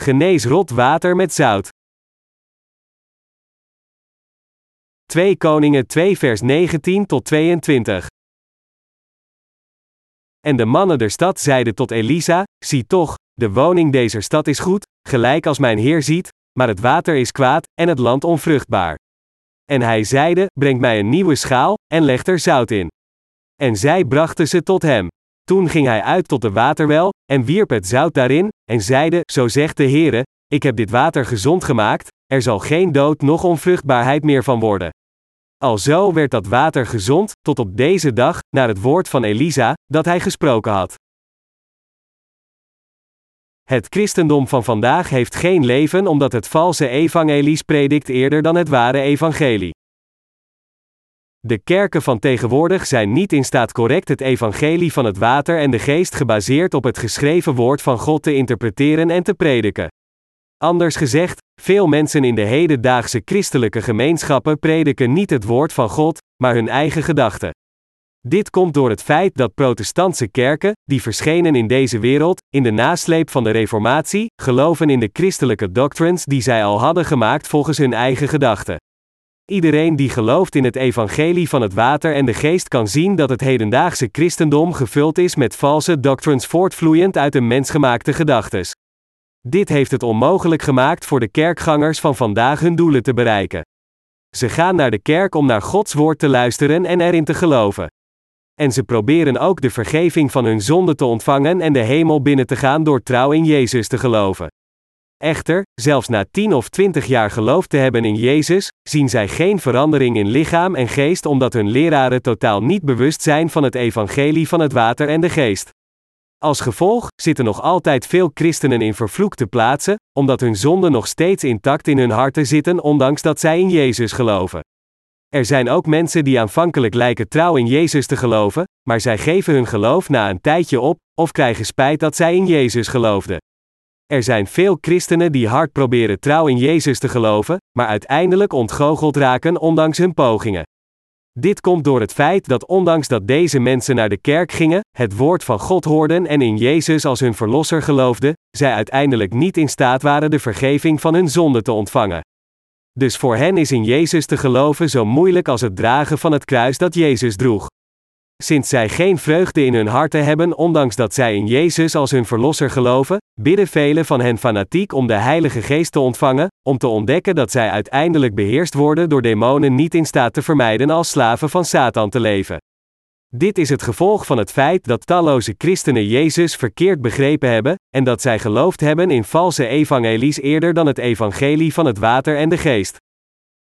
genees rot water met zout. 2 Koningen 2 vers 19 tot 22. En de mannen der stad zeiden tot Elisa, zie toch, de woning deze stad is goed, gelijk als mijn heer ziet, maar het water is kwaad, en het land onvruchtbaar. En hij zeide, breng mij een nieuwe schaal, en leg er zout in. En zij brachten ze tot hem. Toen ging hij uit tot de waterwel, en wierp het zout daarin, en zeide, zo zegt de Heere, ik heb dit water gezond gemaakt, er zal geen dood noch onvruchtbaarheid meer van worden. Alzo werd dat water gezond, tot op deze dag, naar het woord van Elisa, dat hij gesproken had. Het christendom van vandaag heeft geen leven omdat het valse evangelies predikt eerder dan het ware evangelie. De kerken van tegenwoordig zijn niet in staat correct het evangelie van het water en de geest gebaseerd op het geschreven woord van God te interpreteren en te prediken. Anders gezegd, veel mensen in de hedendaagse christelijke gemeenschappen prediken niet het woord van God, maar hun eigen gedachten. Dit komt door het feit dat protestantse kerken, die verschenen in deze wereld, in de nasleep van de Reformatie, geloven in de christelijke doctrines die zij al hadden gemaakt volgens hun eigen gedachten. Iedereen die gelooft in het evangelie van het water en de geest kan zien dat het hedendaagse christendom gevuld is met valse doctrines voortvloeiend uit de mensgemaakte gedachtes. Dit heeft het onmogelijk gemaakt voor de kerkgangers van vandaag hun doelen te bereiken. Ze gaan naar de kerk om naar Gods woord te luisteren en erin te geloven. En ze proberen ook de vergeving van hun zonden te ontvangen en de hemel binnen te gaan door trouw in Jezus te geloven. Echter, zelfs na tien of twintig jaar geloof te hebben in Jezus, zien zij geen verandering in lichaam en geest omdat hun leraren totaal niet bewust zijn van het evangelie van het water en de geest. Als gevolg zitten nog altijd veel christenen in vervloekte plaatsen, omdat hun zonden nog steeds intact in hun harten zitten, ondanks dat zij in Jezus geloven. Er zijn ook mensen die aanvankelijk lijken trouw in Jezus te geloven, maar zij geven hun geloof na een tijdje op, of krijgen spijt dat zij in Jezus geloofden. Er zijn veel christenen die hard proberen trouw in Jezus te geloven, maar uiteindelijk ontgoocheld raken ondanks hun pogingen. Dit komt door het feit dat ondanks dat deze mensen naar de kerk gingen, het woord van God hoorden en in Jezus als hun verlosser geloofden, zij uiteindelijk niet in staat waren de vergeving van hun zonde te ontvangen. Dus voor hen is in Jezus te geloven zo moeilijk als het dragen van het kruis dat Jezus droeg. Sinds zij geen vreugde in hun harten hebben, ondanks dat zij in Jezus als hun verlosser geloven, bidden velen van hen fanatiek om de Heilige Geest te ontvangen, om te ontdekken dat zij uiteindelijk beheerst worden door demonen niet in staat te vermijden als slaven van Satan te leven. Dit is het gevolg van het feit dat talloze christenen Jezus verkeerd begrepen hebben, en dat zij geloofd hebben in valse evangelies eerder dan het evangelie van het water en de geest.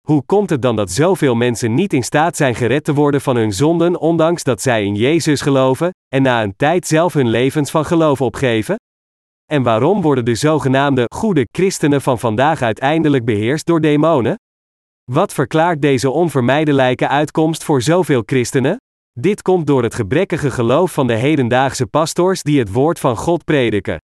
Hoe komt het dan dat zoveel mensen niet in staat zijn gered te worden van hun zonden, ondanks dat zij in Jezus geloven, en na een tijd zelf hun levens van geloof opgeven? En waarom worden de zogenaamde goede christenen van vandaag uiteindelijk beheerst door demonen? Wat verklaart deze onvermijdelijke uitkomst voor zoveel christenen? Dit komt door het gebrekkige geloof van de hedendaagse pastors die het woord van God prediken.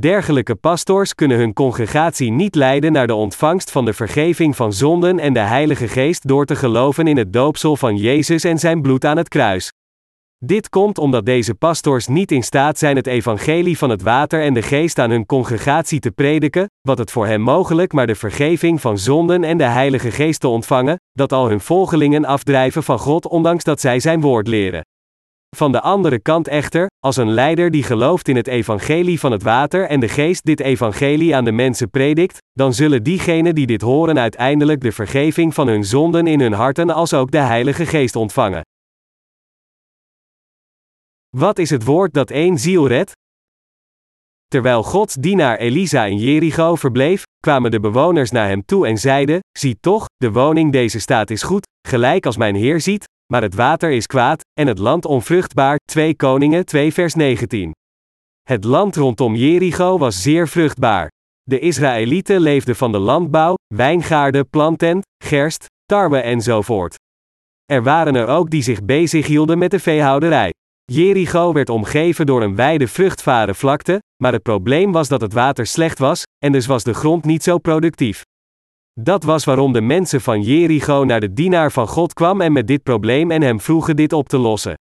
Dergelijke pastors kunnen hun congregatie niet leiden naar de ontvangst van de vergeving van zonden en de Heilige Geest door te geloven in het doopsel van Jezus en zijn bloed aan het kruis. Dit komt omdat deze pastors niet in staat zijn het evangelie van het water en de geest aan hun congregatie te prediken, wat het voor hen mogelijk maar de vergeving van zonden en de Heilige Geest te ontvangen, dat al hun volgelingen afdrijven van God ondanks dat zij zijn woord leren. Van de andere kant echter, als een leider die gelooft in het evangelie van het water en de geest dit evangelie aan de mensen predikt, dan zullen diegenen die dit horen uiteindelijk de vergeving van hun zonden in hun harten als ook de Heilige Geest ontvangen. Wat is het woord dat één ziel redt? Terwijl Gods dienaar Elisa in Jericho verbleef, kwamen de bewoners naar hem toe en zeiden: Zie toch, de woning deze staat is goed, gelijk als mijn Heer ziet, maar het water is kwaad, en het land onvruchtbaar. 2 Koningen 2 vers 19. Het land rondom Jericho was zeer vruchtbaar. De Israëlieten leefden van de landbouw, wijngaarden, planten, gerst, tarwe enzovoort. Er waren er ook die zich bezighielden met de veehouderij. Jericho werd omgeven door een wijde vruchtbare vlakte, maar het probleem was dat het water slecht was, en dus was de grond niet zo productief. Dat was waarom de mensen van Jericho naar de dienaar van God kwam en met dit probleem en hem vroegen dit op te lossen.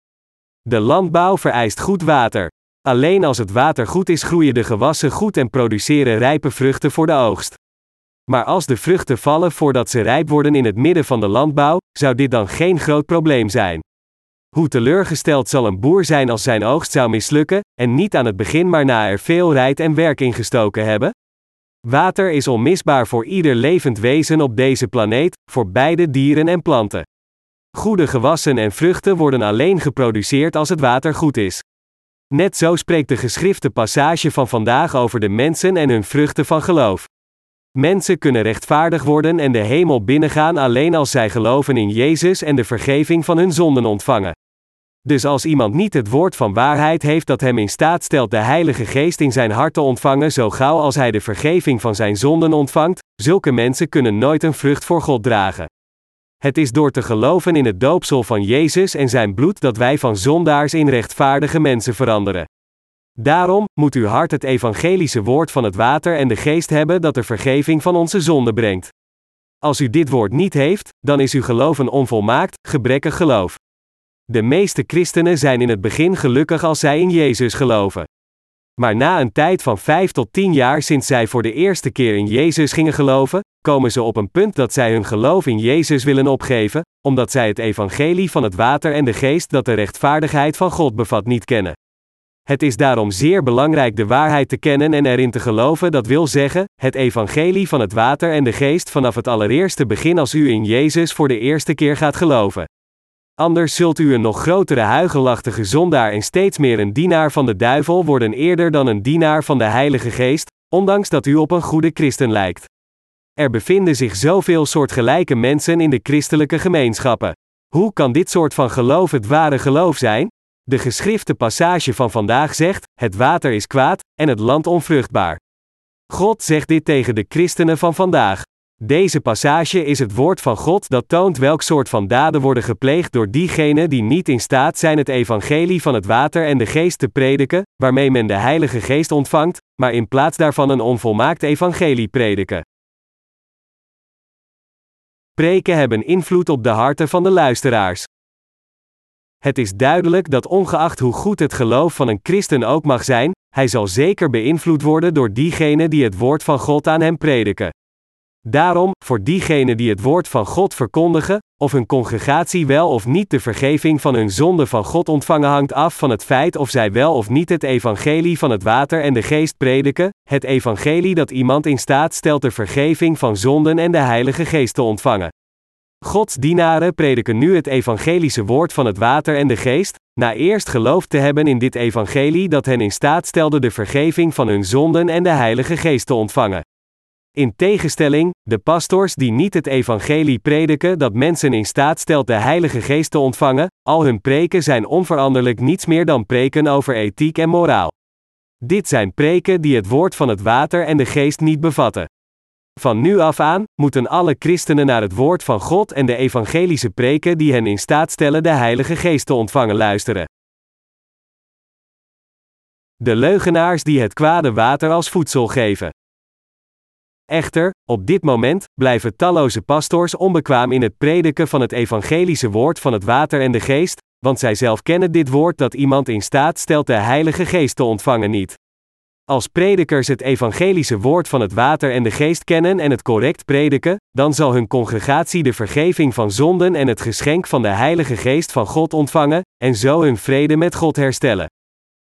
De landbouw vereist goed water. Alleen als het water goed is, groeien de gewassen goed en produceren rijpe vruchten voor de oogst. Maar als de vruchten vallen voordat ze rijp worden in het midden van de landbouw, zou dit dan geen groot probleem zijn. Hoe teleurgesteld zal een boer zijn als zijn oogst zou mislukken, en niet aan het begin maar na er veel rijdt en werk ingestoken hebben? Water is onmisbaar voor ieder levend wezen op deze planeet, voor beide dieren en planten. Goede gewassen en vruchten worden alleen geproduceerd als het water goed is. Net zo spreekt de geschrifte passage van vandaag over de mensen en hun vruchten van geloof. Mensen kunnen rechtvaardig worden en de hemel binnengaan alleen als zij geloven in Jezus en de vergeving van hun zonden ontvangen. Dus als iemand niet het woord van waarheid heeft dat hem in staat stelt de Heilige Geest in zijn hart te ontvangen, zo gauw als hij de vergeving van zijn zonden ontvangt, zulke mensen kunnen nooit een vrucht voor God dragen. Het is door te geloven in het doopsel van Jezus en zijn bloed dat wij van zondaars in rechtvaardige mensen veranderen. Daarom moet uw hart het evangelische woord van het water en de geest hebben dat de vergeving van onze zonden brengt. Als u dit woord niet heeft, dan is uw geloof een onvolmaakt, gebrekkig geloof. De meeste christenen zijn in het begin gelukkig als zij in Jezus geloven. Maar na een tijd van vijf tot tien jaar sinds zij voor de eerste keer in Jezus gingen geloven, komen ze op een punt dat zij hun geloof in Jezus willen opgeven, omdat zij het evangelie van het water en de geest dat de rechtvaardigheid van God bevat niet kennen. Het is daarom zeer belangrijk de waarheid te kennen en erin te geloven, dat wil zeggen, het evangelie van het water en de geest vanaf het allereerste begin als u in Jezus voor de eerste keer gaat geloven. Anders zult u een nog grotere huigelachtige zondaar en steeds meer een dienaar van de duivel worden eerder dan een dienaar van de Heilige Geest, ondanks dat u op een goede christen lijkt. Er bevinden zich zoveel soortgelijke mensen in de christelijke gemeenschappen. Hoe kan dit soort van geloof het ware geloof zijn? De geschrifte passage van vandaag zegt: Het water is kwaad en het land onvruchtbaar. God zegt dit tegen de christenen van vandaag. Deze passage is het woord van God dat toont welk soort van daden worden gepleegd door diegenen die niet in staat zijn het evangelie van het water en de geest te prediken, waarmee men de Heilige Geest ontvangt, maar in plaats daarvan een onvolmaakt evangelie prediken. Preken hebben invloed op de harten van de luisteraars. Het is duidelijk dat ongeacht hoe goed het geloof van een christen ook mag zijn, hij zal zeker beïnvloed worden door diegenen die het woord van God aan hem prediken. Daarom, voor diegenen die het woord van God verkondigen, of hun congregatie wel of niet de vergeving van hun zonde van God ontvangen hangt af van het feit of zij wel of niet het evangelie van het water en de geest prediken, het evangelie dat iemand in staat stelt de vergeving van zonden en de Heilige Geest te ontvangen. Gods dienaren prediken nu het evangelische woord van het water en de geest, na eerst geloofd te hebben in dit evangelie dat hen in staat stelde de vergeving van hun zonden en de Heilige Geest te ontvangen. In tegenstelling, de pastors die niet het evangelie prediken dat mensen in staat stelt de Heilige Geest te ontvangen, al hun preken zijn onveranderlijk niets meer dan preken over ethiek en moraal. Dit zijn preken die het woord van het water en de geest niet bevatten. Van nu af aan moeten alle christenen naar het woord van God en de evangelische preken die hen in staat stellen de Heilige Geest te ontvangen luisteren. De leugenaars die het kwade water als voedsel geven. Echter, op dit moment blijven talloze pastors onbekwaam in het prediken van het evangelische woord van het water en de geest, want zij zelf kennen dit woord dat iemand in staat stelt de Heilige Geest te ontvangen niet. Als predikers het evangelische woord van het water en de geest kennen en het correct prediken, dan zal hun congregatie de vergeving van zonden en het geschenk van de Heilige Geest van God ontvangen, en zo hun vrede met God herstellen.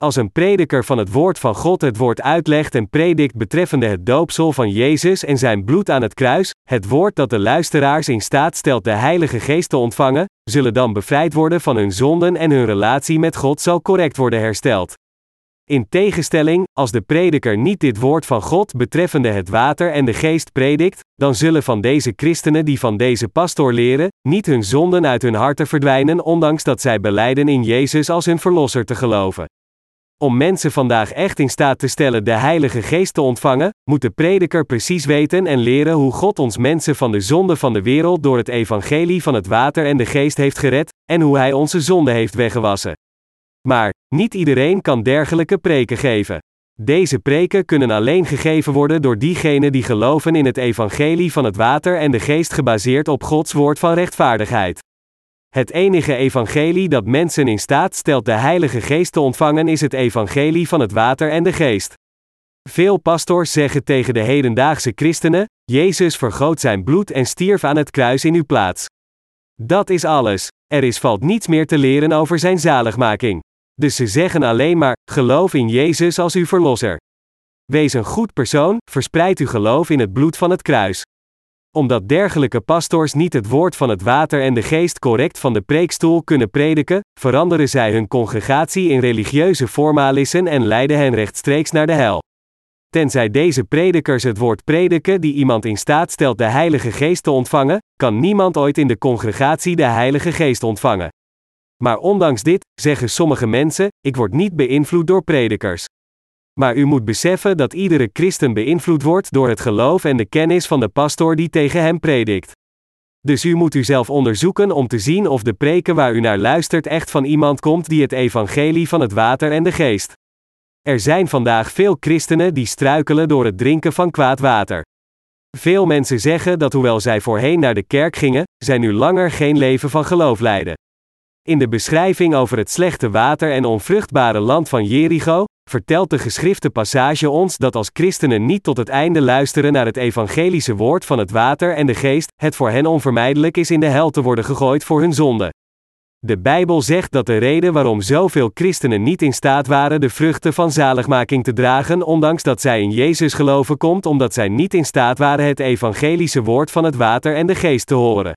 Als een prediker van het woord van God het woord uitlegt en predikt betreffende het doopsel van Jezus en zijn bloed aan het kruis, het woord dat de luisteraars in staat stelt de Heilige Geest te ontvangen, zullen dan bevrijd worden van hun zonden en hun relatie met God zal correct worden hersteld. In tegenstelling, als de prediker niet dit woord van God betreffende het water en de geest predikt, dan zullen van deze christenen die van deze pastor leren, niet hun zonden uit hun harten verdwijnen, ondanks dat zij beleiden in Jezus als hun verlosser te geloven. Om mensen vandaag echt in staat te stellen de Heilige Geest te ontvangen, moet de prediker precies weten en leren hoe God ons mensen van de zonde van de wereld door het evangelie van het water en de geest heeft gered, en hoe Hij onze zonde heeft weggewassen. Maar, niet iedereen kan dergelijke preken geven. Deze preken kunnen alleen gegeven worden door diegenen die geloven in het evangelie van het water en de geest gebaseerd op Gods woord van rechtvaardigheid. Het enige evangelie dat mensen in staat stelt de Heilige Geest te ontvangen is het evangelie van het water en de geest. Veel pastors zeggen tegen de hedendaagse christenen: Jezus vergoot zijn bloed en stierf aan het kruis in uw plaats. Dat is alles. Er is valt niets meer te leren over zijn zaligmaking. Dus ze zeggen alleen maar: geloof in Jezus als uw verlosser. Wees een goed persoon, verspreid uw geloof in het bloed van het kruis. Omdat dergelijke pastors niet het woord van het water en de geest correct van de preekstoel kunnen prediken, veranderen zij hun congregatie in religieuze formalissen en leiden hen rechtstreeks naar de hel. Tenzij deze predikers het woord prediken die iemand in staat stelt de Heilige Geest te ontvangen, kan niemand ooit in de congregatie de Heilige Geest ontvangen. Maar ondanks dit, zeggen sommige mensen: ik word niet beïnvloed door predikers. Maar u moet beseffen dat iedere christen beïnvloed wordt door het geloof en de kennis van de pastor die tegen hem predikt. Dus u moet uzelf onderzoeken om te zien of de preken waar u naar luistert echt van iemand komt die het evangelie van het water en de geest. Er zijn vandaag veel christenen die struikelen door het drinken van kwaad water. Veel mensen zeggen dat hoewel zij voorheen naar de kerk gingen, zij nu langer geen leven van geloof leiden. In de beschrijving over het slechte water en onvruchtbare land van Jericho, vertelt de geschrifte passage ons dat als christenen niet tot het einde luisteren naar het evangelische woord van het water en de geest, het voor hen onvermijdelijk is in de hel te worden gegooid voor hun zonde. De Bijbel zegt dat de reden waarom zoveel christenen niet in staat waren de vruchten van zaligmaking te dragen, ondanks dat zij in Jezus geloven, komt omdat zij niet in staat waren het evangelische woord van het water en de geest te horen.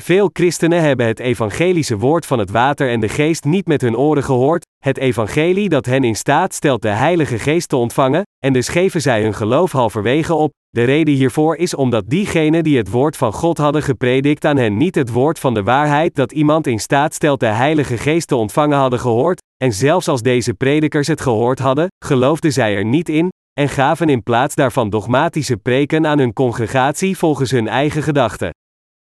Veel christenen hebben het evangelische woord van het water en de geest niet met hun oren gehoord, het evangelie dat hen in staat stelt de Heilige Geest te ontvangen, en dus geven zij hun geloof halverwege op. De reden hiervoor is omdat diegenen die het woord van God hadden gepredikt aan hen niet het woord van de waarheid dat iemand in staat stelt de Heilige Geest te ontvangen hadden gehoord, en zelfs als deze predikers het gehoord hadden, geloofden zij er niet in, en gaven in plaats daarvan dogmatische preken aan hun congregatie volgens hun eigen gedachten.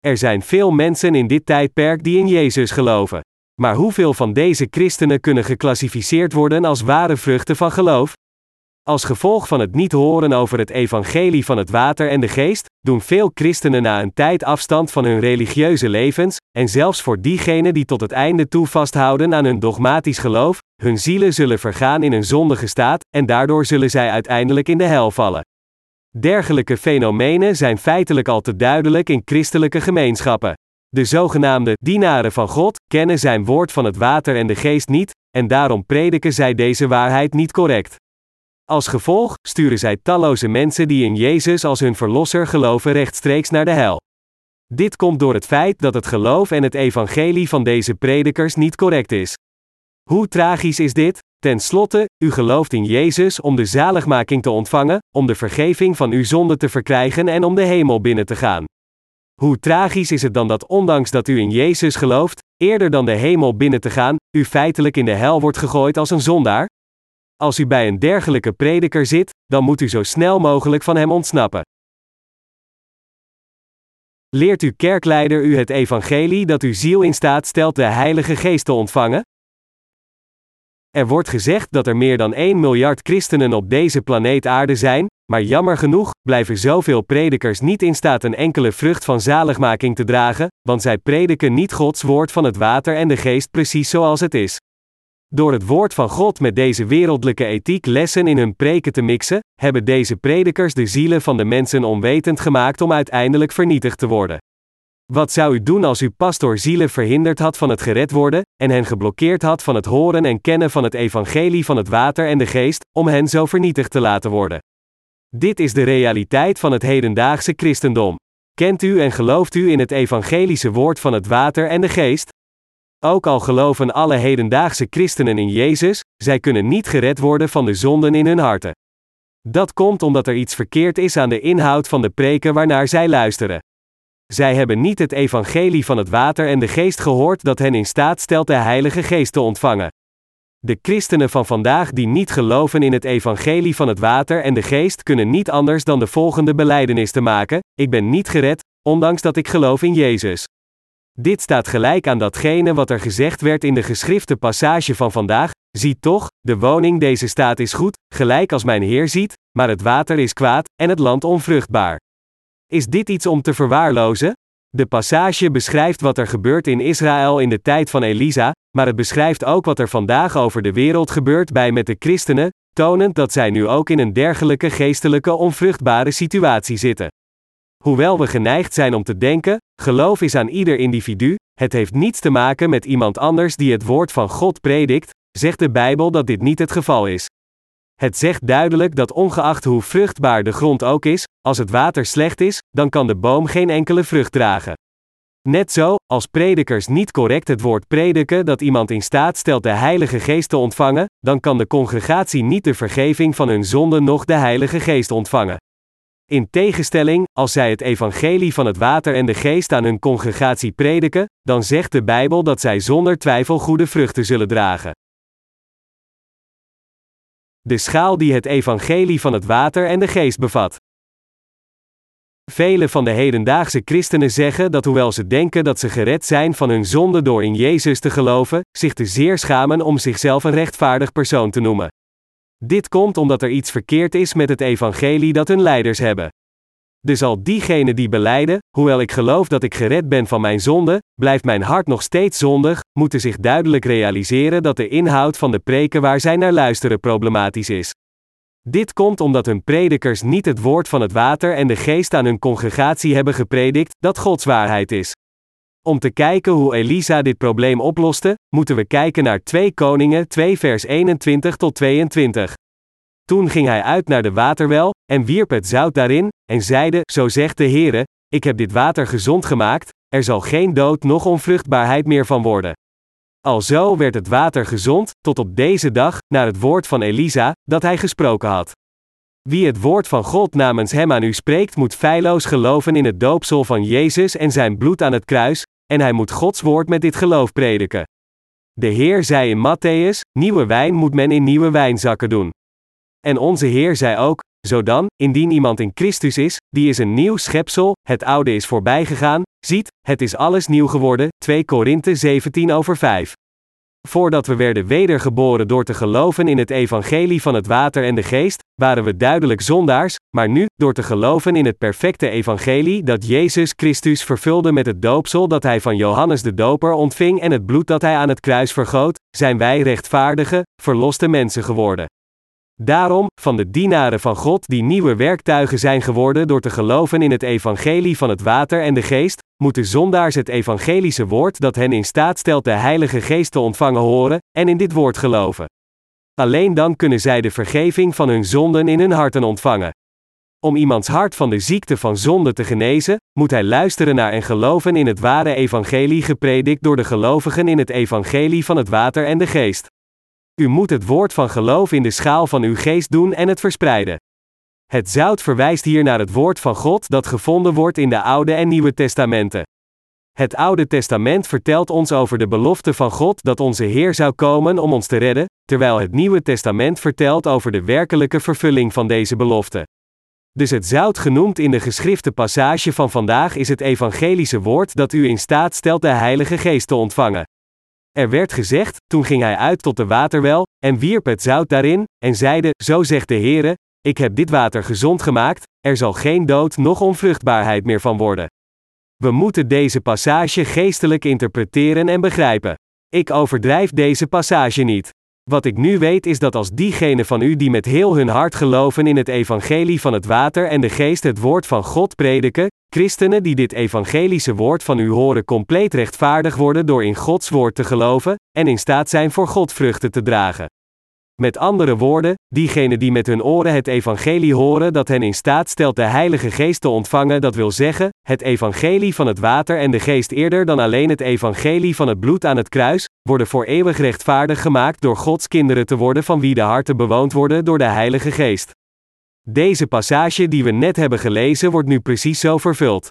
Er zijn veel mensen in dit tijdperk die in Jezus geloven. Maar hoeveel van deze christenen kunnen geclassificeerd worden als ware vruchten van geloof? Als gevolg van het niet horen over het evangelie van het water en de geest, doen veel christenen na een tijd afstand van hun religieuze levens, en zelfs voor diegenen die tot het einde toe vasthouden aan hun dogmatisch geloof, hun zielen zullen vergaan in een zondige staat, en daardoor zullen zij uiteindelijk in de hel vallen. Dergelijke fenomenen zijn feitelijk al te duidelijk in christelijke gemeenschappen. De zogenaamde dienaren van God kennen zijn woord van het water en de geest niet, en daarom prediken zij deze waarheid niet correct. Als gevolg sturen zij talloze mensen die in Jezus als hun verlosser geloven rechtstreeks naar de hel. Dit komt door het feit dat het geloof en het evangelie van deze predikers niet correct is. Hoe tragisch is dit? Ten slotte, u gelooft in Jezus om de zaligmaking te ontvangen, om de vergeving van uw zonde te verkrijgen en om de hemel binnen te gaan. Hoe tragisch is het dan dat ondanks dat u in Jezus gelooft, eerder dan de hemel binnen te gaan, u feitelijk in de hel wordt gegooid als een zondaar? Als u bij een dergelijke prediker zit, dan moet u zo snel mogelijk van hem ontsnappen. Leert uw kerkleider u het evangelie dat uw ziel in staat stelt de Heilige Geest te ontvangen? Er wordt gezegd dat er meer dan 1 miljard christenen op deze planeet aarde zijn, maar jammer genoeg blijven zoveel predikers niet in staat een enkele vrucht van zaligmaking te dragen, want zij prediken niet Gods woord van het water en de geest precies zoals het is. Door het woord van God met deze wereldlijke ethiek lessen in hun preken te mixen, hebben deze predikers de zielen van de mensen onwetend gemaakt om uiteindelijk vernietigd te worden. Wat zou u doen als uw pastor zielen verhinderd had van het gered worden, en hen geblokkeerd had van het horen en kennen van het evangelie van het water en de geest, om hen zo vernietigd te laten worden? Dit is de realiteit van het hedendaagse christendom. Kent u en gelooft u in het evangelische woord van het water en de geest? Ook al geloven alle hedendaagse christenen in Jezus, zij kunnen niet gered worden van de zonden in hun harten. Dat komt omdat er iets verkeerd is aan de inhoud van de preken waarnaar zij luisteren. Zij hebben niet het evangelie van het water en de geest gehoord dat hen in staat stelt de Heilige Geest te ontvangen. De christenen van vandaag die niet geloven in het evangelie van het water en de geest kunnen niet anders dan de volgende beleidenis te maken: Ik ben niet gered, ondanks dat ik geloof in Jezus. Dit staat gelijk aan datgene wat er gezegd werd in de geschrifte passage van vandaag: Zie toch, de woning deze staat is goed, gelijk als mijn Heer ziet, maar het water is kwaad en het land onvruchtbaar. Is dit iets om te verwaarlozen? De passage beschrijft wat er gebeurt in Israël in de tijd van Elisa, maar het beschrijft ook wat er vandaag over de wereld gebeurt bij met de christenen, tonend dat zij nu ook in een dergelijke geestelijke onvruchtbare situatie zitten. Hoewel we geneigd zijn om te denken, geloof is aan ieder individu, het heeft niets te maken met iemand anders die het woord van God predikt, zegt de Bijbel dat dit niet het geval is. Het zegt duidelijk dat ongeacht hoe vruchtbaar de grond ook is, als het water slecht is, dan kan de boom geen enkele vrucht dragen. Net zo, als predikers niet correct het woord prediken dat iemand in staat stelt de Heilige Geest te ontvangen, dan kan de congregatie niet de vergeving van hun zonden noch de Heilige Geest ontvangen. In tegenstelling, als zij het evangelie van het water en de geest aan hun congregatie prediken, dan zegt de Bijbel dat zij zonder twijfel goede vruchten zullen dragen. De schaal die het evangelie van het water en de geest bevat. Vele van de hedendaagse christenen zeggen dat hoewel ze denken dat ze gered zijn van hun zonde door in Jezus te geloven, zich te zeer schamen om zichzelf een rechtvaardig persoon te noemen. Dit komt omdat er iets verkeerd is met het evangelie dat hun leiders hebben. Dus al diegenen die beleiden, hoewel ik geloof dat ik gered ben van mijn zonde, blijft mijn hart nog steeds zondig, moeten zich duidelijk realiseren dat de inhoud van de preken waar zij naar luisteren problematisch is. Dit komt omdat hun predikers niet het woord van het water en de geest aan hun congregatie hebben gepredikt, dat Gods waarheid is. Om te kijken hoe Elisa dit probleem oploste, moeten we kijken naar 2 Koningen 2 vers 21 tot 22. Toen ging hij uit naar de waterwel, en wierp het zout daarin, en zeide, zo zegt de Heere, ik heb dit water gezond gemaakt, er zal geen dood noch onvruchtbaarheid meer van worden. Alzo werd het water gezond, tot op deze dag, naar het woord van Elisa, dat hij gesproken had. Wie het woord van God namens hem aan u spreekt, moet feilloos geloven in het doopsel van Jezus en zijn bloed aan het kruis, en hij moet Gods woord met dit geloof prediken. De Heer zei in Matthäus: Nieuwe wijn moet men in nieuwe wijnzakken doen. En onze Heer zei ook: Zodan, indien iemand in Christus is, die is een nieuw schepsel, het oude is voorbijgegaan, ziet, het is alles nieuw geworden. 2 Korinthe 17 over 5. Voordat we werden wedergeboren door te geloven in het evangelie van het water en de geest, waren we duidelijk zondaars, maar nu, door te geloven in het perfecte evangelie dat Jezus Christus vervulde met het doopsel dat hij van Johannes de Doper ontving en het bloed dat hij aan het kruis vergoot, zijn wij rechtvaardige, verloste mensen geworden. Daarom, van de dienaren van God die nieuwe werktuigen zijn geworden door te geloven in het evangelie van het water en de geest, moeten zondaars het evangelische woord dat hen in staat stelt de Heilige Geest te ontvangen horen, en in dit woord geloven. Alleen dan kunnen zij de vergeving van hun zonden in hun harten ontvangen. Om iemands hart van de ziekte van zonde te genezen, moet hij luisteren naar en geloven in het ware evangelie gepredikt door de gelovigen in het evangelie van het water en de geest. U moet het woord van geloof in de schaal van uw geest doen en het verspreiden. Het zout verwijst hier naar het woord van God dat gevonden wordt in de Oude en Nieuwe Testamenten. Het Oude Testament vertelt ons over de belofte van God dat onze Heer zou komen om ons te redden, terwijl het Nieuwe Testament vertelt over de werkelijke vervulling van deze belofte. Dus het zout genoemd in de geschrifte passage van vandaag is het evangelische woord dat u in staat stelt de Heilige Geest te ontvangen. Er werd gezegd, toen ging hij uit tot de waterwel, en wierp het zout daarin, en zeide, zo zegt de Heere, ik heb dit water gezond gemaakt, er zal geen dood noch onvruchtbaarheid meer van worden. We moeten deze passage geestelijk interpreteren en begrijpen. Ik overdrijf deze passage niet. Wat ik nu weet is dat als diegenen van u die met heel hun hart geloven in het evangelie van het water en de geest het woord van God prediken, christenen die dit evangelische woord van u horen compleet rechtvaardig worden door in Gods woord te geloven, en in staat zijn voor God vruchten te dragen. Met andere woorden, diegenen die met hun oren het evangelie horen dat hen in staat stelt de Heilige Geest te ontvangen, dat wil zeggen, het evangelie van het water en de geest eerder dan alleen het evangelie van het bloed aan het kruis, worden voor eeuwig rechtvaardig gemaakt door Gods kinderen te worden van wie de harten bewoond worden door de Heilige Geest. Deze passage die we net hebben gelezen wordt nu precies zo vervuld.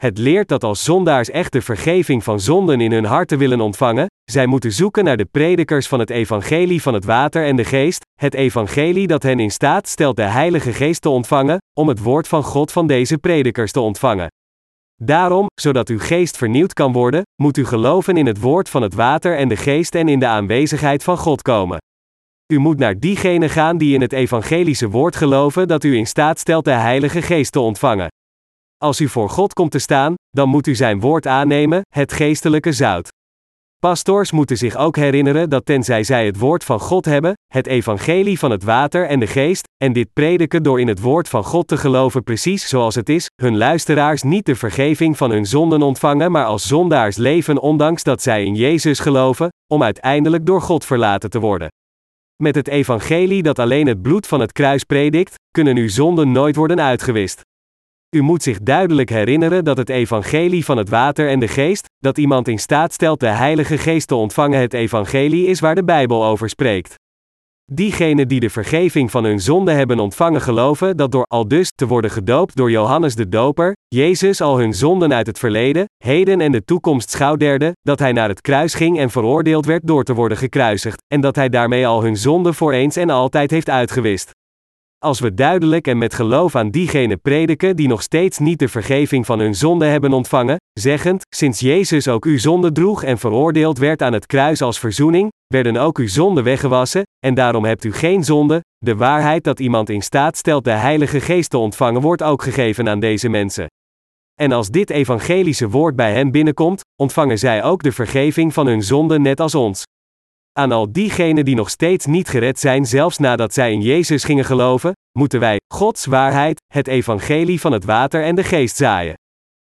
Het leert dat als zondaars echt de vergeving van zonden in hun harten willen ontvangen, zij moeten zoeken naar de predikers van het evangelie van het water en de geest, het evangelie dat hen in staat stelt de Heilige Geest te ontvangen, om het woord van God van deze predikers te ontvangen. Daarom, zodat uw geest vernieuwd kan worden, moet u geloven in het woord van het water en de geest en in de aanwezigheid van God komen. U moet naar diegenen gaan die in het evangelische woord geloven dat u in staat stelt de Heilige Geest te ontvangen. Als u voor God komt te staan, dan moet u zijn woord aannemen, het geestelijke zout. Pastors moeten zich ook herinneren dat tenzij zij het woord van God hebben, het evangelie van het water en de geest, en dit prediken door in het woord van God te geloven precies zoals het is, hun luisteraars niet de vergeving van hun zonden ontvangen, maar als zondaars leven ondanks dat zij in Jezus geloven, om uiteindelijk door God verlaten te worden. Met het evangelie dat alleen het bloed van het kruis predikt, kunnen uw zonden nooit worden uitgewist. U moet zich duidelijk herinneren dat het evangelie van het water en de geest, dat iemand in staat stelt de Heilige Geest te ontvangen, het evangelie is waar de Bijbel over spreekt. Diegenen die de vergeving van hun zonde hebben ontvangen geloven dat door al dus te worden gedoopt door Johannes de Doper, Jezus al hun zonden uit het verleden, heden en de toekomst schouwderde, dat hij naar het kruis ging en veroordeeld werd door te worden gekruisigd, en dat hij daarmee al hun zonden voor eens en altijd heeft uitgewist. Als we duidelijk en met geloof aan diegenen prediken die nog steeds niet de vergeving van hun zonde hebben ontvangen, zeggend, sinds Jezus ook uw zonde droeg en veroordeeld werd aan het kruis als verzoening, werden ook uw zonden weggewassen, en daarom hebt u geen zonde, de waarheid dat iemand in staat stelt de Heilige Geest te ontvangen wordt ook gegeven aan deze mensen. En als dit evangelische woord bij hen binnenkomt, ontvangen zij ook de vergeving van hun zonden net als ons. Aan al diegenen die nog steeds niet gered zijn, zelfs nadat zij in Jezus gingen geloven, moeten wij Gods waarheid, het evangelie van het water en de geest zaaien.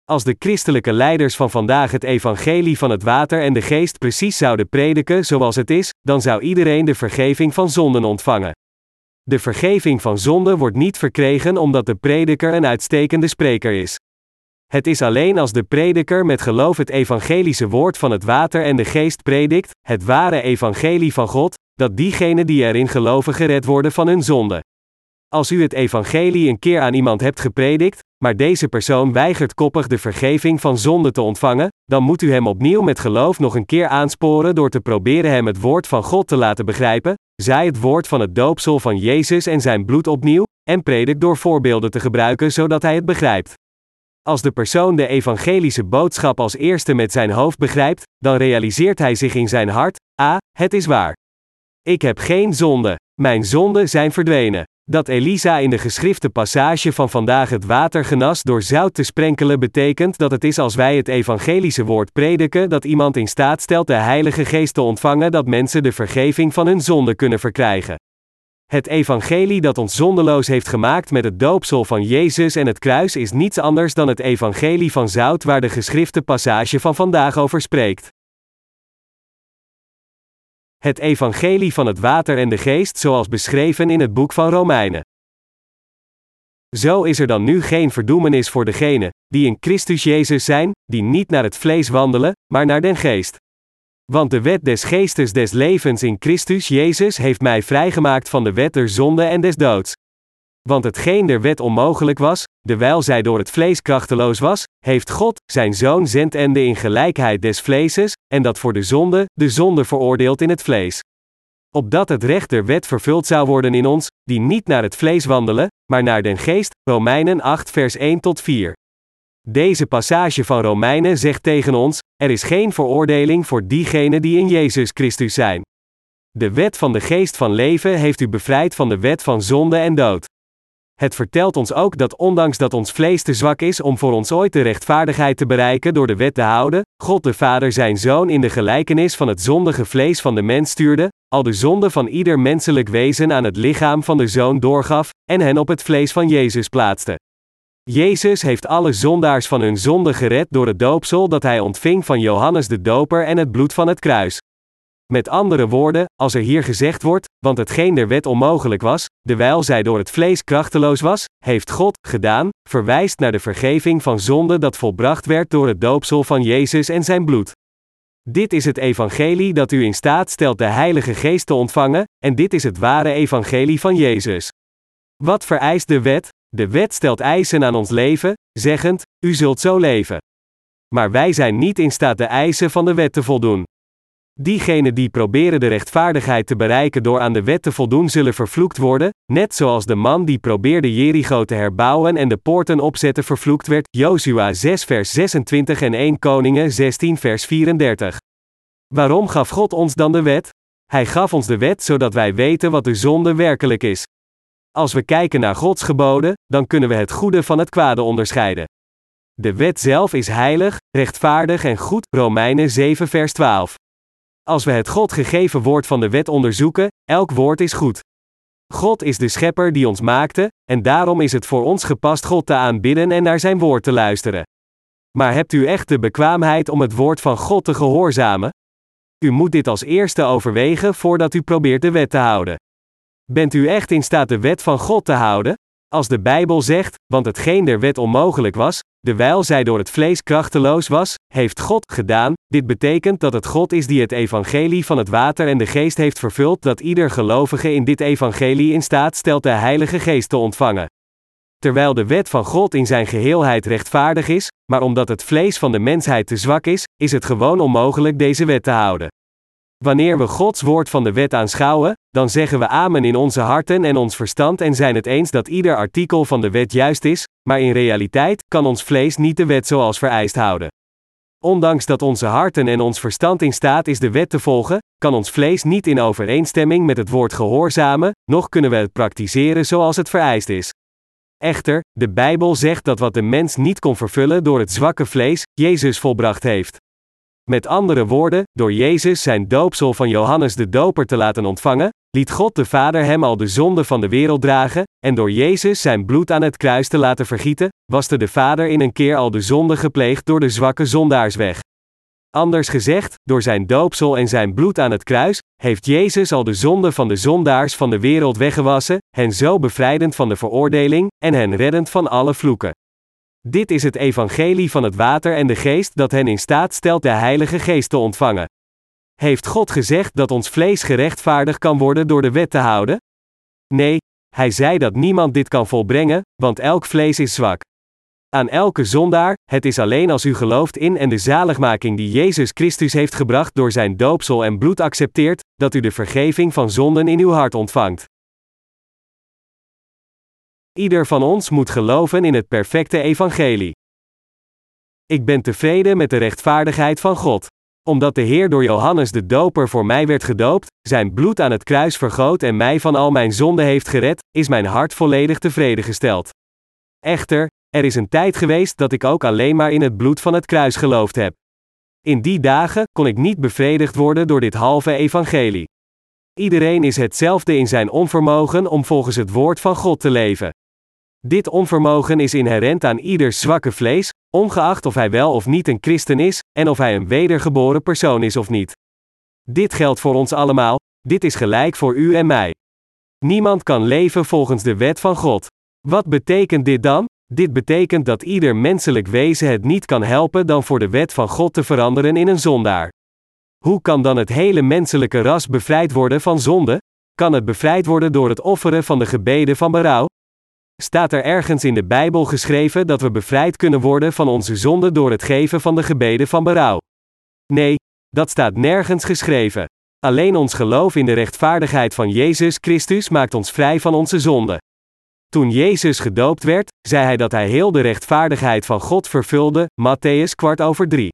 Als de christelijke leiders van vandaag het evangelie van het water en de geest precies zouden prediken zoals het is, dan zou iedereen de vergeving van zonden ontvangen. De vergeving van zonden wordt niet verkregen omdat de prediker een uitstekende spreker is. Het is alleen als de prediker met geloof het evangelische woord van het water en de geest predikt, het ware evangelie van God, dat diegenen die erin geloven gered worden van hun zonde. Als u het evangelie een keer aan iemand hebt gepredikt, maar deze persoon weigert koppig de vergeving van zonde te ontvangen, dan moet u hem opnieuw met geloof nog een keer aansporen door te proberen hem het woord van God te laten begrijpen, zaai het woord van het doopsel van Jezus en zijn bloed opnieuw, en predik door voorbeelden te gebruiken zodat hij het begrijpt. Als de persoon de evangelische boodschap als eerste met zijn hoofd begrijpt, dan realiseert hij zich in zijn hart: Ah, het is waar. Ik heb geen zonde. Mijn zonden zijn verdwenen. Dat Elisa in de geschrifte passage van vandaag het water genas door zout te sprenkelen betekent dat het is als wij het evangelische woord prediken dat iemand in staat stelt de Heilige Geest te ontvangen dat mensen de vergeving van hun zonde kunnen verkrijgen. Het evangelie dat ons zondeloos heeft gemaakt met het doopsel van Jezus en het kruis is niets anders dan het evangelie van zout waar de geschrifte passage van vandaag over spreekt. Het evangelie van het water en de geest zoals beschreven in het boek van Romeinen. Zo is er dan nu geen verdoemenis voor degenen, die in Christus Jezus zijn, die niet naar het vlees wandelen, maar naar den geest. Want de wet des geestes des levens in Christus Jezus heeft mij vrijgemaakt van de wet der zonde en des doods. Want hetgeen der wet onmogelijk was, dewijl zij door het vlees krachteloos was, heeft God, zijn zoon zendende in gelijkheid des vleeses, en dat voor de zonde, de zonde veroordeeld in het vlees. Opdat het recht der wet vervuld zou worden in ons, die niet naar het vlees wandelen, maar naar den geest, Romeinen 8 vers 1 tot 4. Deze passage van Romeinen zegt tegen ons: er is geen veroordeling voor diegenen die in Jezus Christus zijn. De wet van de geest van leven heeft u bevrijd van de wet van zonde en dood. Het vertelt ons ook dat ondanks dat ons vlees te zwak is om voor ons ooit de rechtvaardigheid te bereiken door de wet te houden, God de Vader zijn Zoon in de gelijkenis van het zondige vlees van de mens stuurde, al de zonde van ieder menselijk wezen aan het lichaam van de Zoon doorgaf, en hen op het vlees van Jezus plaatste. Jezus heeft alle zondaars van hun zonde gered door het doopsel dat hij ontving van Johannes de Doper en het bloed van het kruis. Met andere woorden, als er hier gezegd wordt, want hetgeen der wet onmogelijk was, dewijl zij door het vlees krachteloos was, heeft God gedaan, verwijst naar de vergeving van zonde dat volbracht werd door het doopsel van Jezus en zijn bloed. Dit is het evangelie dat u in staat stelt de Heilige Geest te ontvangen, en dit is het ware evangelie van Jezus. Wat vereist de wet? De wet stelt eisen aan ons leven, zeggend: U zult zo leven. Maar wij zijn niet in staat de eisen van de wet te voldoen. Diegenen die proberen de rechtvaardigheid te bereiken door aan de wet te voldoen, zullen vervloekt worden, net zoals de man die probeerde Jericho te herbouwen en de poorten opzetten vervloekt werd. Jozua 6 vers 26 en 1 Koningen 16 vers 34. Waarom gaf God ons dan de wet? Hij gaf ons de wet zodat wij weten wat de zonde werkelijk is. Als we kijken naar Gods geboden, dan kunnen we het goede van het kwade onderscheiden. De wet zelf is heilig, rechtvaardig en goed, Romeinen 7 vers 12. Als we het God gegeven woord van de wet onderzoeken, elk woord is goed. God is de schepper die ons maakte, en daarom is het voor ons gepast God te aanbidden en naar zijn woord te luisteren. Maar hebt u echt de bekwaamheid om het woord van God te gehoorzamen? U moet dit als eerste overwegen voordat u probeert de wet te houden. Bent u echt in staat de wet van God te houden? Als de Bijbel zegt, want hetgeen der wet onmogelijk was, dewijl zij door het vlees krachteloos was, heeft God gedaan, dit betekent dat het God is die het evangelie van het water en de geest heeft vervuld dat ieder gelovige in dit evangelie in staat stelt de Heilige Geest te ontvangen. Terwijl de wet van God in zijn geheelheid rechtvaardig is, maar omdat het vlees van de mensheid te zwak is, is het gewoon onmogelijk deze wet te houden. Wanneer we Gods woord van de wet aanschouwen, dan zeggen we amen in onze harten en ons verstand en zijn het eens dat ieder artikel van de wet juist is, maar in realiteit kan ons vlees niet de wet zoals vereist houden. Ondanks dat onze harten en ons verstand in staat is de wet te volgen, kan ons vlees niet in overeenstemming met het woord gehoorzamen, noch kunnen we het praktiseren zoals het vereist is. Echter, de Bijbel zegt dat wat de mens niet kon vervullen door het zwakke vlees, Jezus volbracht heeft. Met andere woorden, door Jezus zijn doopsel van Johannes de Doper te laten ontvangen, liet God de Vader hem al de zonde van de wereld dragen, en door Jezus zijn bloed aan het kruis te laten vergieten, waste de Vader in een keer al de zonde gepleegd door de zwakke zondaars weg. Anders gezegd, door zijn doopsel en zijn bloed aan het kruis, heeft Jezus al de zonde van de zondaars van de wereld weggewassen, hen zo bevrijdend van de veroordeling, en hen reddend van alle vloeken. Dit is het evangelie van het water en de geest dat hen in staat stelt de Heilige Geest te ontvangen. Heeft God gezegd dat ons vlees gerechtvaardigd kan worden door de wet te houden? Nee, hij zei dat niemand dit kan volbrengen, want elk vlees is zwak. Aan elke zondaar, het is alleen als u gelooft in en de zaligmaking die Jezus Christus heeft gebracht door zijn doopsel en bloed accepteert, dat u de vergeving van zonden in uw hart ontvangt. Ieder van ons moet geloven in het perfecte evangelie. Ik ben tevreden met de rechtvaardigheid van God. Omdat de Heer door Johannes de Doper voor mij werd gedoopt, zijn bloed aan het kruis vergoot en mij van al mijn zonden heeft gered, is mijn hart volledig tevreden gesteld. Echter, er is een tijd geweest dat ik ook alleen maar in het bloed van het kruis geloofd heb. In die dagen kon ik niet bevredigd worden door dit halve evangelie. Iedereen is hetzelfde in zijn onvermogen om volgens het woord van God te leven. Dit onvermogen is inherent aan ieders zwakke vlees, ongeacht of hij wel of niet een christen is, en of hij een wedergeboren persoon is of niet. Dit geldt voor ons allemaal, dit is gelijk voor u en mij. Niemand kan leven volgens de wet van God. Wat betekent dit dan? Dit betekent dat ieder menselijk wezen het niet kan helpen dan voor de wet van God te veranderen in een zondaar. Hoe kan dan het hele menselijke ras bevrijd worden van zonde? Kan het bevrijd worden door het offeren van de gebeden van berouw? Staat er ergens in de Bijbel geschreven dat we bevrijd kunnen worden van onze zonde door het geven van de gebeden van berouw? Nee, dat staat nergens geschreven. Alleen ons geloof in de rechtvaardigheid van Jezus Christus maakt ons vrij van onze zonde. Toen Jezus gedoopt werd, zei hij dat hij heel de rechtvaardigheid van God vervulde, Matthäus kwart over drie.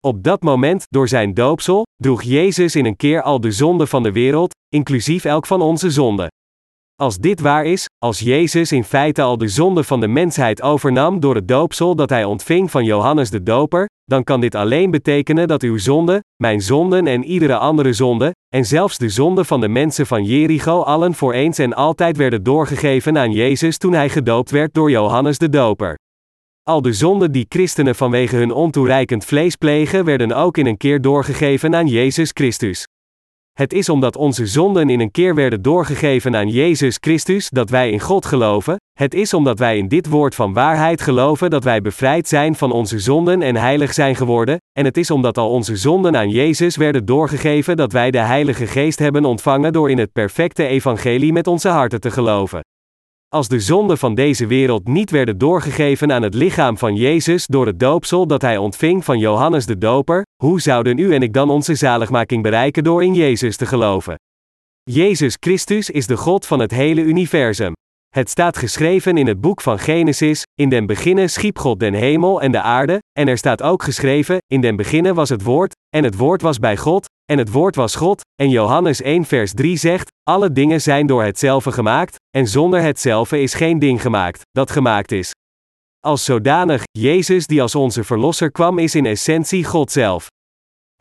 Op dat moment, door zijn doopsel, droeg Jezus in een keer al de zonde van de wereld, inclusief elk van onze zonden. Als dit waar is, als Jezus in feite al de zonde van de mensheid overnam door het doopsel dat hij ontving van Johannes de Doper, dan kan dit alleen betekenen dat uw zonde, mijn zonden en iedere andere zonde, en zelfs de zonde van de mensen van Jericho allen voor eens en altijd werden doorgegeven aan Jezus toen hij gedoopt werd door Johannes de Doper. Al de zonden die christenen vanwege hun ontoereikend vlees plegen, werden ook in een keer doorgegeven aan Jezus Christus. Het is omdat onze zonden in een keer werden doorgegeven aan Jezus Christus dat wij in God geloven, het is omdat wij in dit woord van waarheid geloven dat wij bevrijd zijn van onze zonden en heilig zijn geworden, en het is omdat al onze zonden aan Jezus werden doorgegeven dat wij de Heilige Geest hebben ontvangen door in het perfecte evangelie met onze harten te geloven. Als de zonden van deze wereld niet werden doorgegeven aan het lichaam van Jezus door het doopsel dat hij ontving van Johannes de Doper, hoe zouden u en ik dan onze zaligmaking bereiken door in Jezus te geloven? Jezus Christus is de God van het hele universum. Het staat geschreven in het boek van Genesis: In den beginnen schiep God den hemel en de aarde, en er staat ook geschreven: In den beginnen was het woord, en het woord was bij God, en het woord was God, en Johannes 1 vers 3 zegt, alle dingen zijn door hetzelfde gemaakt, en zonder hetzelfde is geen ding gemaakt, dat gemaakt is. Als zodanig, Jezus die als onze Verlosser kwam is in essentie God zelf.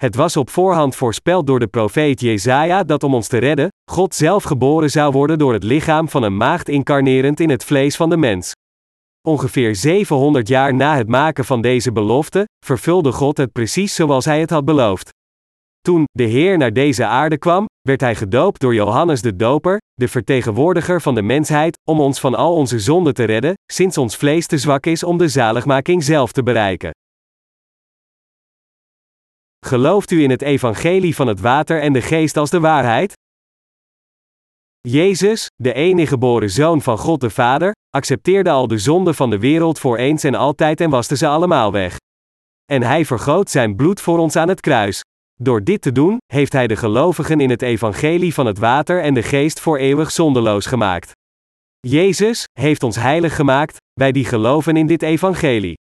Het was op voorhand voorspeld door de profeet Jezaja dat om ons te redden, God zelf geboren zou worden door het lichaam van een maagd incarnerend in het vlees van de mens. Ongeveer 700 jaar na het maken van deze belofte, vervulde God het precies zoals hij het had beloofd. Toen de Heer naar deze aarde kwam, werd hij gedoopt door Johannes de Doper, de vertegenwoordiger van de mensheid, om ons van al onze zonden te redden, sinds ons vlees te zwak is om de zaligmaking zelf te bereiken. Gelooft u in het evangelie van het water en de geest als de waarheid? Jezus, de enige geboren zoon van God de Vader, accepteerde al de zonden van de wereld voor eens en altijd en waste ze allemaal weg. En hij vergoot zijn bloed voor ons aan het kruis. Door dit te doen, heeft hij de gelovigen in het evangelie van het water en de geest voor eeuwig zondeloos gemaakt. Jezus heeft ons heilig gemaakt, wij die geloven in dit evangelie.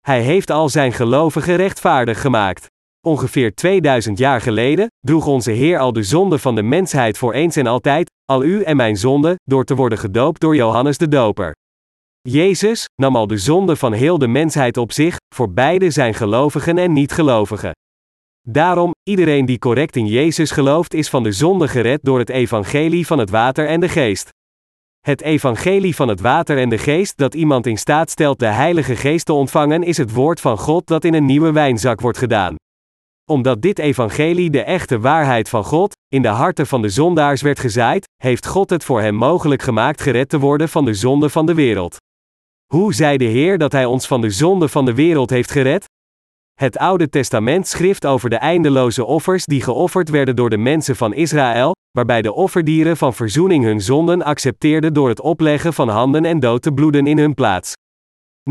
Hij heeft al zijn gelovigen rechtvaardig gemaakt. Ongeveer 2000 jaar geleden droeg onze Heer al de zonde van de mensheid voor eens en altijd, al u en mijn zonde, door te worden gedoopt door Johannes de Doper. Jezus nam al de zonde van heel de mensheid op zich, voor beide zijn gelovigen en niet-gelovigen. Daarom, iedereen die correct in Jezus gelooft is van de zonde gered door het evangelie van het water en de geest. Het evangelie van het water en de geest dat iemand in staat stelt de Heilige Geest te ontvangen is het woord van God dat in een nieuwe wijnzak wordt gedaan omdat dit evangelie de echte waarheid van God, in de harten van de zondaars werd gezaaid, heeft God het voor hem mogelijk gemaakt gered te worden van de zonde van de wereld. Hoe zei de Heer dat Hij ons van de zonde van de wereld heeft gered? Het Oude Testament schrift over de eindeloze offers die geofferd werden door de mensen van Israël, waarbij de offerdieren van verzoening hun zonden accepteerden door het opleggen van handen en dood te bloeden in hun plaats.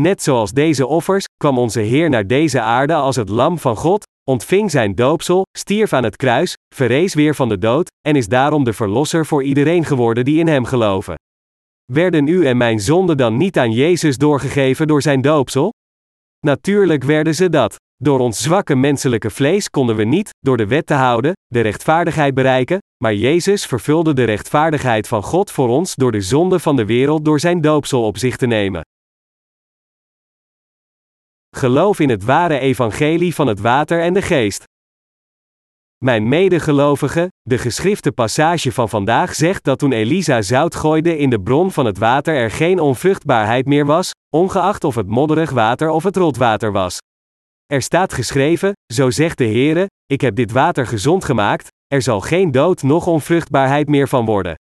Net zoals deze offers, kwam onze Heer naar deze aarde als het Lam van God, ontving zijn doopsel, stierf aan het kruis, verrees weer van de dood, en is daarom de verlosser voor iedereen geworden die in hem geloven. Werden u en mijn zonden dan niet aan Jezus doorgegeven door zijn doopsel? Natuurlijk werden ze dat. Door ons zwakke menselijke vlees konden we niet, door de wet te houden, de rechtvaardigheid bereiken, maar Jezus vervulde de rechtvaardigheid van God voor ons door de zonde van de wereld door zijn doopsel op zich te nemen. Geloof in het ware evangelie van het water en de geest. Mijn medegelovigen, de geschrifte passage van vandaag zegt dat toen Elisa zout gooide in de bron van het water er geen onvruchtbaarheid meer was, ongeacht of het modderig water of het rotwater was. Er staat geschreven, zo zegt de Heere, ik heb dit water gezond gemaakt, er zal geen dood noch onvruchtbaarheid meer van worden.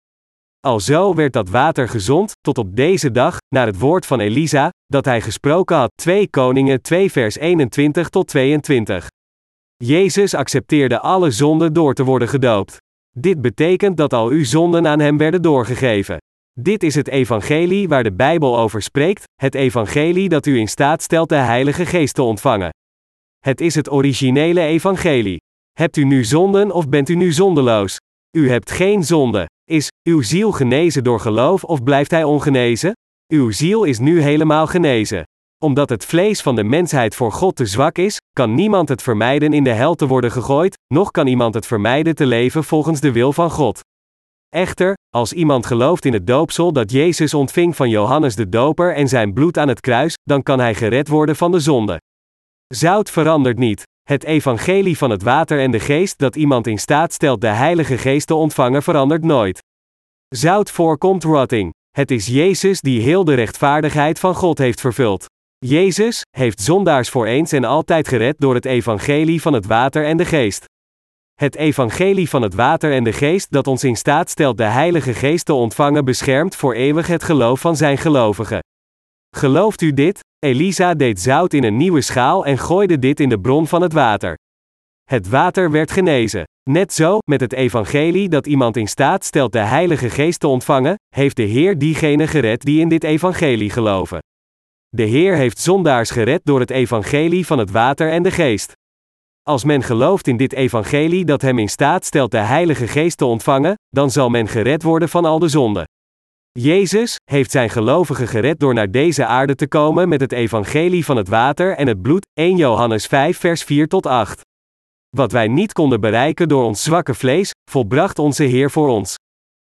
Alzo werd dat water gezond, tot op deze dag, naar het woord van Elisa, dat hij gesproken had. 2 Koningen 2 vers 21 tot 22. Jezus accepteerde alle zonden door te worden gedoopt. Dit betekent dat al uw zonden aan hem werden doorgegeven. Dit is het evangelie waar de Bijbel over spreekt, het evangelie dat u in staat stelt de Heilige Geest te ontvangen. Het is het originele evangelie. Hebt u nu zonden of bent u nu zondeloos? U hebt geen zonde. Is uw ziel genezen door geloof of blijft hij ongenezen? Uw ziel is nu helemaal genezen. Omdat het vlees van de mensheid voor God te zwak is, kan niemand het vermijden in de hel te worden gegooid, noch kan iemand het vermijden te leven volgens de wil van God. Echter, als iemand gelooft in het doopsel dat Jezus ontving van Johannes de Doper en zijn bloed aan het kruis, dan kan hij gered worden van de zonde. Zout verandert niet. Het evangelie van het water en de geest dat iemand in staat stelt de Heilige Geest te ontvangen verandert nooit. Zout voorkomt rotting. Het is Jezus die heel de rechtvaardigheid van God heeft vervuld. Jezus heeft zondaars voor eens en altijd gered door het evangelie van het water en de geest. Het evangelie van het water en de geest dat ons in staat stelt de Heilige Geest te ontvangen beschermt voor eeuwig het geloof van zijn gelovigen. Gelooft u dit? Elisa deed zout in een nieuwe schaal en gooide dit in de bron van het water. Het water werd genezen. Net zo, met het evangelie dat iemand in staat stelt de Heilige Geest te ontvangen, heeft de Heer diegenen gered die in dit evangelie geloven. De Heer heeft zondaars gered door het evangelie van het water en de geest. Als men gelooft in dit evangelie dat hem in staat stelt de Heilige Geest te ontvangen, dan zal men gered worden van al de zonden. Jezus heeft zijn gelovigen gered door naar deze aarde te komen met het evangelie van het water en het bloed, 1 Johannes 5 vers 4 tot 8. Wat wij niet konden bereiken door ons zwakke vlees, volbracht onze Heer voor ons.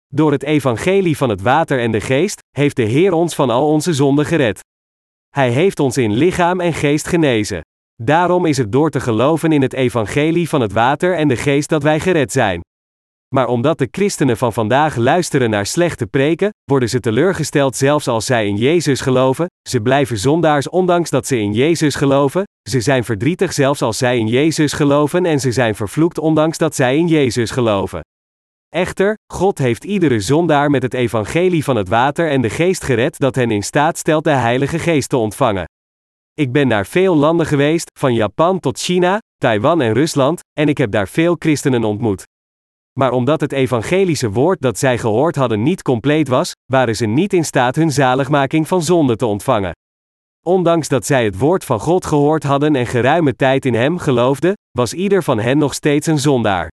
Door het evangelie van het water en de geest, heeft de Heer ons van al onze zonden gered. Hij heeft ons in lichaam en geest genezen. Daarom is het door te geloven in het evangelie van het water en de geest dat wij gered zijn. Maar omdat de christenen van vandaag luisteren naar slechte preken, worden ze teleurgesteld zelfs als zij in Jezus geloven, ze blijven zondaars ondanks dat ze in Jezus geloven, ze zijn verdrietig zelfs als zij in Jezus geloven en ze zijn vervloekt ondanks dat zij in Jezus geloven. Echter, God heeft iedere zondaar met het evangelie van het water en de geest gered dat hen in staat stelt de Heilige Geest te ontvangen. Ik ben naar veel landen geweest, van Japan tot China, Taiwan en Rusland, en ik heb daar veel christenen ontmoet. Maar omdat het evangelische woord dat zij gehoord hadden niet compleet was, waren ze niet in staat hun zaligmaking van zonde te ontvangen. Ondanks dat zij het woord van God gehoord hadden en geruime tijd in Hem geloofden, was ieder van hen nog steeds een zondaar.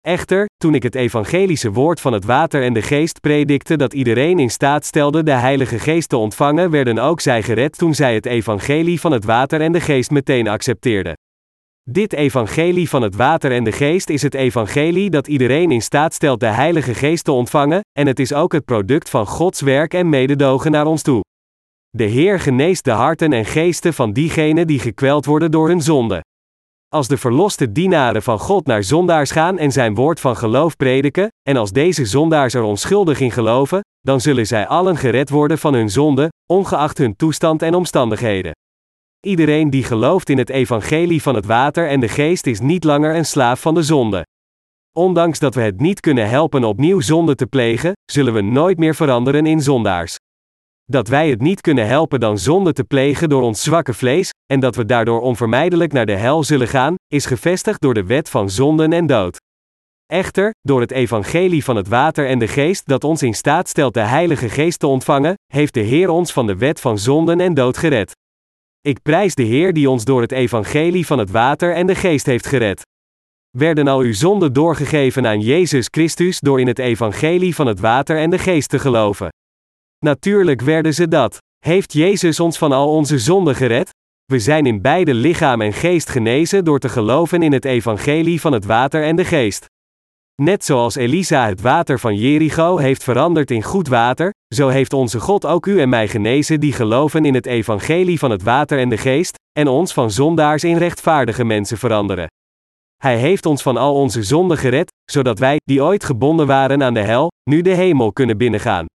Echter, toen ik het evangelische woord van het water en de geest predikte dat iedereen in staat stelde de Heilige Geest te ontvangen, werden ook zij gered toen zij het evangelie van het water en de geest meteen accepteerden. Dit evangelie van het water en de geest is het evangelie dat iedereen in staat stelt de Heilige Geest te ontvangen, en het is ook het product van Gods werk en mededogen naar ons toe. De Heer geneest de harten en geesten van diegenen die gekweld worden door hun zonde. Als de verloste dienaren van God naar zondaars gaan en zijn woord van geloof prediken, en als deze zondaars er onschuldig in geloven, dan zullen zij allen gered worden van hun zonde, ongeacht hun toestand en omstandigheden. Iedereen die gelooft in het evangelie van het water en de geest is niet langer een slaaf van de zonde. Ondanks dat we het niet kunnen helpen opnieuw zonde te plegen, zullen we nooit meer veranderen in zondaars. Dat wij het niet kunnen helpen dan zonde te plegen door ons zwakke vlees, en dat we daardoor onvermijdelijk naar de hel zullen gaan, is gevestigd door de wet van zonden en dood. Echter, door het evangelie van het water en de geest dat ons in staat stelt de Heilige Geest te ontvangen, heeft de Heer ons van de wet van zonden en dood gered. Ik prijs de Heer die ons door het evangelie van het water en de geest heeft gered. Werden al uw zonden doorgegeven aan Jezus Christus door in het evangelie van het water en de geest te geloven? Natuurlijk werden ze dat. Heeft Jezus ons van al onze zonden gered? We zijn in beide lichaam en geest genezen door te geloven in het evangelie van het water en de geest. Net zoals Elisa het water van Jericho heeft veranderd in goed water, zo heeft onze God ook u en mij genezen die geloven in het evangelie van het water en de geest, en ons van zondaars in rechtvaardige mensen veranderen. Hij heeft ons van al onze zonden gered, zodat wij, die ooit gebonden waren aan de hel, nu de hemel kunnen binnengaan.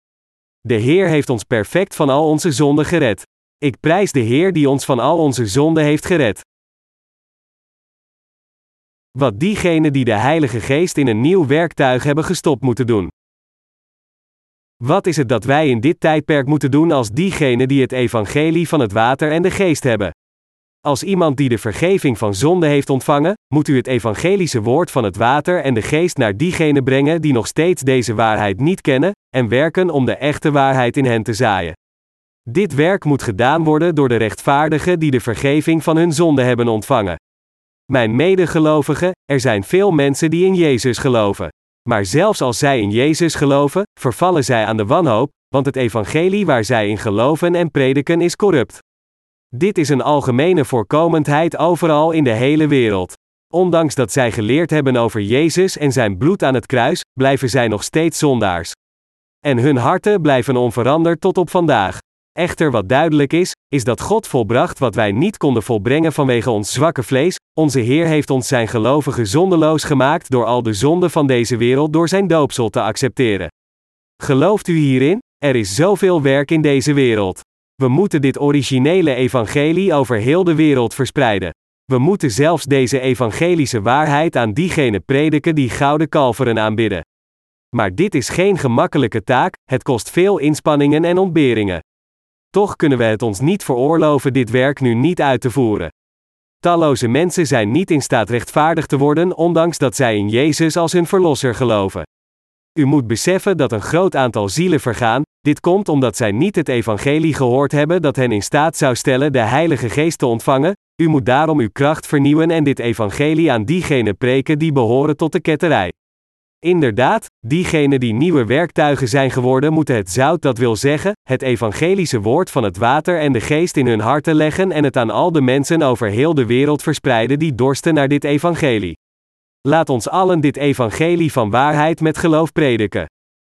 De Heer heeft ons perfect van al onze zonden gered. Ik prijs de Heer die ons van al onze zonden heeft gered. Wat diegenen die de Heilige Geest in een nieuw werktuig hebben gestopt moeten doen. Wat is het dat wij in dit tijdperk moeten doen als diegenen die het evangelie van het water en de geest hebben? Als iemand die de vergeving van zonde heeft ontvangen, moet u het evangelische woord van het water en de geest naar diegenen brengen die nog steeds deze waarheid niet kennen, en werken om de echte waarheid in hen te zaaien. Dit werk moet gedaan worden door de rechtvaardigen die de vergeving van hun zonde hebben ontvangen. Mijn medegelovigen, er zijn veel mensen die in Jezus geloven. Maar zelfs als zij in Jezus geloven, vervallen zij aan de wanhoop, want het evangelie waar zij in geloven en prediken is corrupt. Dit is een algemene voorkomendheid overal in de hele wereld. Ondanks dat zij geleerd hebben over Jezus en zijn bloed aan het kruis, blijven zij nog steeds zondaars. En hun harten blijven onveranderd tot op vandaag. Echter wat duidelijk is, is dat God volbracht wat wij niet konden volbrengen vanwege ons zwakke vlees. Onze Heer heeft ons zijn gelovigen zondeloos gemaakt door al de zonden van deze wereld door zijn doopsel te accepteren. Gelooft u hierin? Er is zoveel werk in deze wereld. We moeten dit originele evangelie over heel de wereld verspreiden. We moeten zelfs deze evangelische waarheid aan diegenen prediken die gouden kalveren aanbidden. Maar dit is geen gemakkelijke taak, het kost veel inspanningen en ontberingen. Toch kunnen we het ons niet veroorloven dit werk nu niet uit te voeren. Talloze mensen zijn niet in staat rechtvaardig te worden, ondanks dat zij in Jezus als hun verlosser geloven. U moet beseffen dat een groot aantal zielen vergaan, dit komt omdat zij niet het evangelie gehoord hebben dat hen in staat zou stellen de Heilige Geest te ontvangen, u moet daarom uw kracht vernieuwen en dit evangelie aan diegenen preken die behoren tot de ketterij. Inderdaad, diegenen die nieuwe werktuigen zijn geworden moeten het zout dat wil zeggen, het evangelische woord van het water en de geest in hun harten leggen en het aan al de mensen over heel de wereld verspreiden die dorsten naar dit evangelie. Laat ons allen dit evangelie van waarheid met geloof prediken.